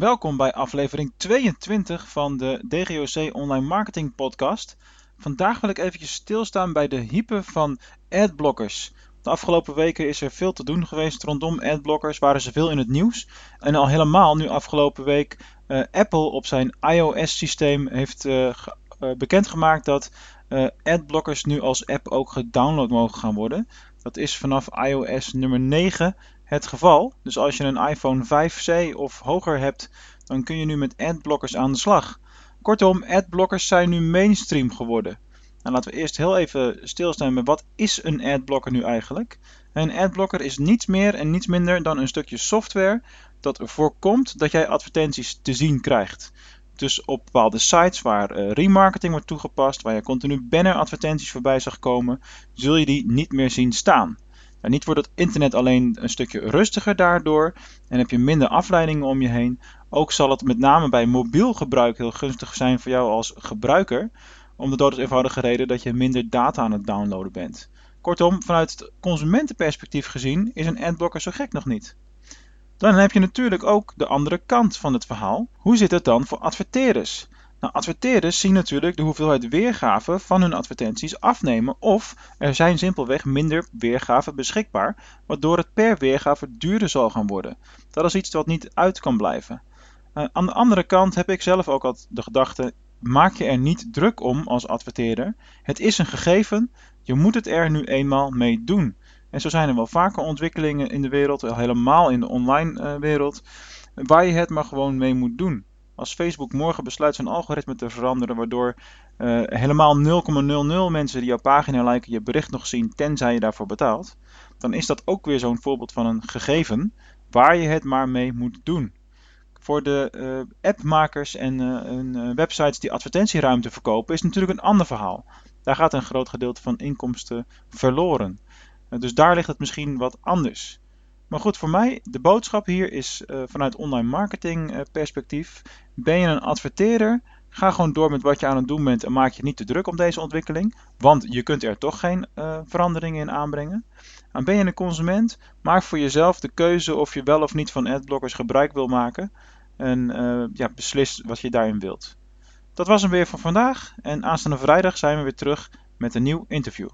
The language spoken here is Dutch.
Welkom bij aflevering 22 van de DGOC Online Marketing Podcast. Vandaag wil ik eventjes stilstaan bij de hype van adblockers. De afgelopen weken is er veel te doen geweest rondom adblockers, waren ze veel in het nieuws. En al helemaal nu afgelopen week uh, Apple op zijn iOS-systeem heeft uh, uh, bekendgemaakt dat adblockers nu als app ook gedownload mogen gaan worden. Dat is vanaf iOS nummer 9 het geval. Dus als je een iPhone 5C of hoger hebt, dan kun je nu met adblockers aan de slag. Kortom, adblockers zijn nu mainstream geworden. Nou, laten we eerst heel even stilstaan met wat is een adblocker nu eigenlijk. Een adblocker is niets meer en niets minder dan een stukje software dat voorkomt dat jij advertenties te zien krijgt. Dus op bepaalde sites waar uh, remarketing wordt toegepast, waar je continu banner advertenties voorbij zag komen, zul je die niet meer zien staan. Niet wordt het internet alleen een stukje rustiger daardoor en heb je minder afleidingen om je heen. Ook zal het met name bij mobiel gebruik heel gunstig zijn voor jou als gebruiker, om de dood eenvoudige reden dat je minder data aan het downloaden bent. Kortom, vanuit het consumentenperspectief gezien is een adblocker zo gek nog niet. Dan heb je natuurlijk ook de andere kant van het verhaal. Hoe zit het dan voor adverteerders? Nou, adverteerders zien natuurlijk de hoeveelheid weergave van hun advertenties afnemen of er zijn simpelweg minder weergave beschikbaar, waardoor het per weergave duurder zal gaan worden. Dat is iets wat niet uit kan blijven. Uh, aan de andere kant heb ik zelf ook al de gedachte, maak je er niet druk om als adverteerder. Het is een gegeven, je moet het er nu eenmaal mee doen. En zo zijn er wel vaker ontwikkelingen in de wereld, helemaal in de online uh, wereld, waar je het maar gewoon mee moet doen. Als Facebook morgen besluit zijn algoritme te veranderen, waardoor uh, helemaal 0,00 mensen die jouw pagina liken je bericht nog zien, tenzij je daarvoor betaalt, dan is dat ook weer zo'n voorbeeld van een gegeven waar je het maar mee moet doen. Voor de uh, appmakers en uh, websites die advertentieruimte verkopen, is natuurlijk een ander verhaal. Daar gaat een groot gedeelte van inkomsten verloren. dus daar ligt het misschien wat anders. Maar goed, voor mij, de boodschap hier is uh, vanuit online marketing uh, perspectief. Ben je een adverteerder? Ga gewoon door met wat je aan het doen bent en maak je niet te druk om deze ontwikkeling. Want je kunt er toch geen uh, veranderingen in aanbrengen. En ben je een consument? Maak voor jezelf de keuze of je wel of niet van adblockers gebruik wil maken. En ja, beslis wat je daarin wilt. Dat was hem weer voor vandaag. En aanstaande vrijdag zijn we weer terug met een nieuw interview.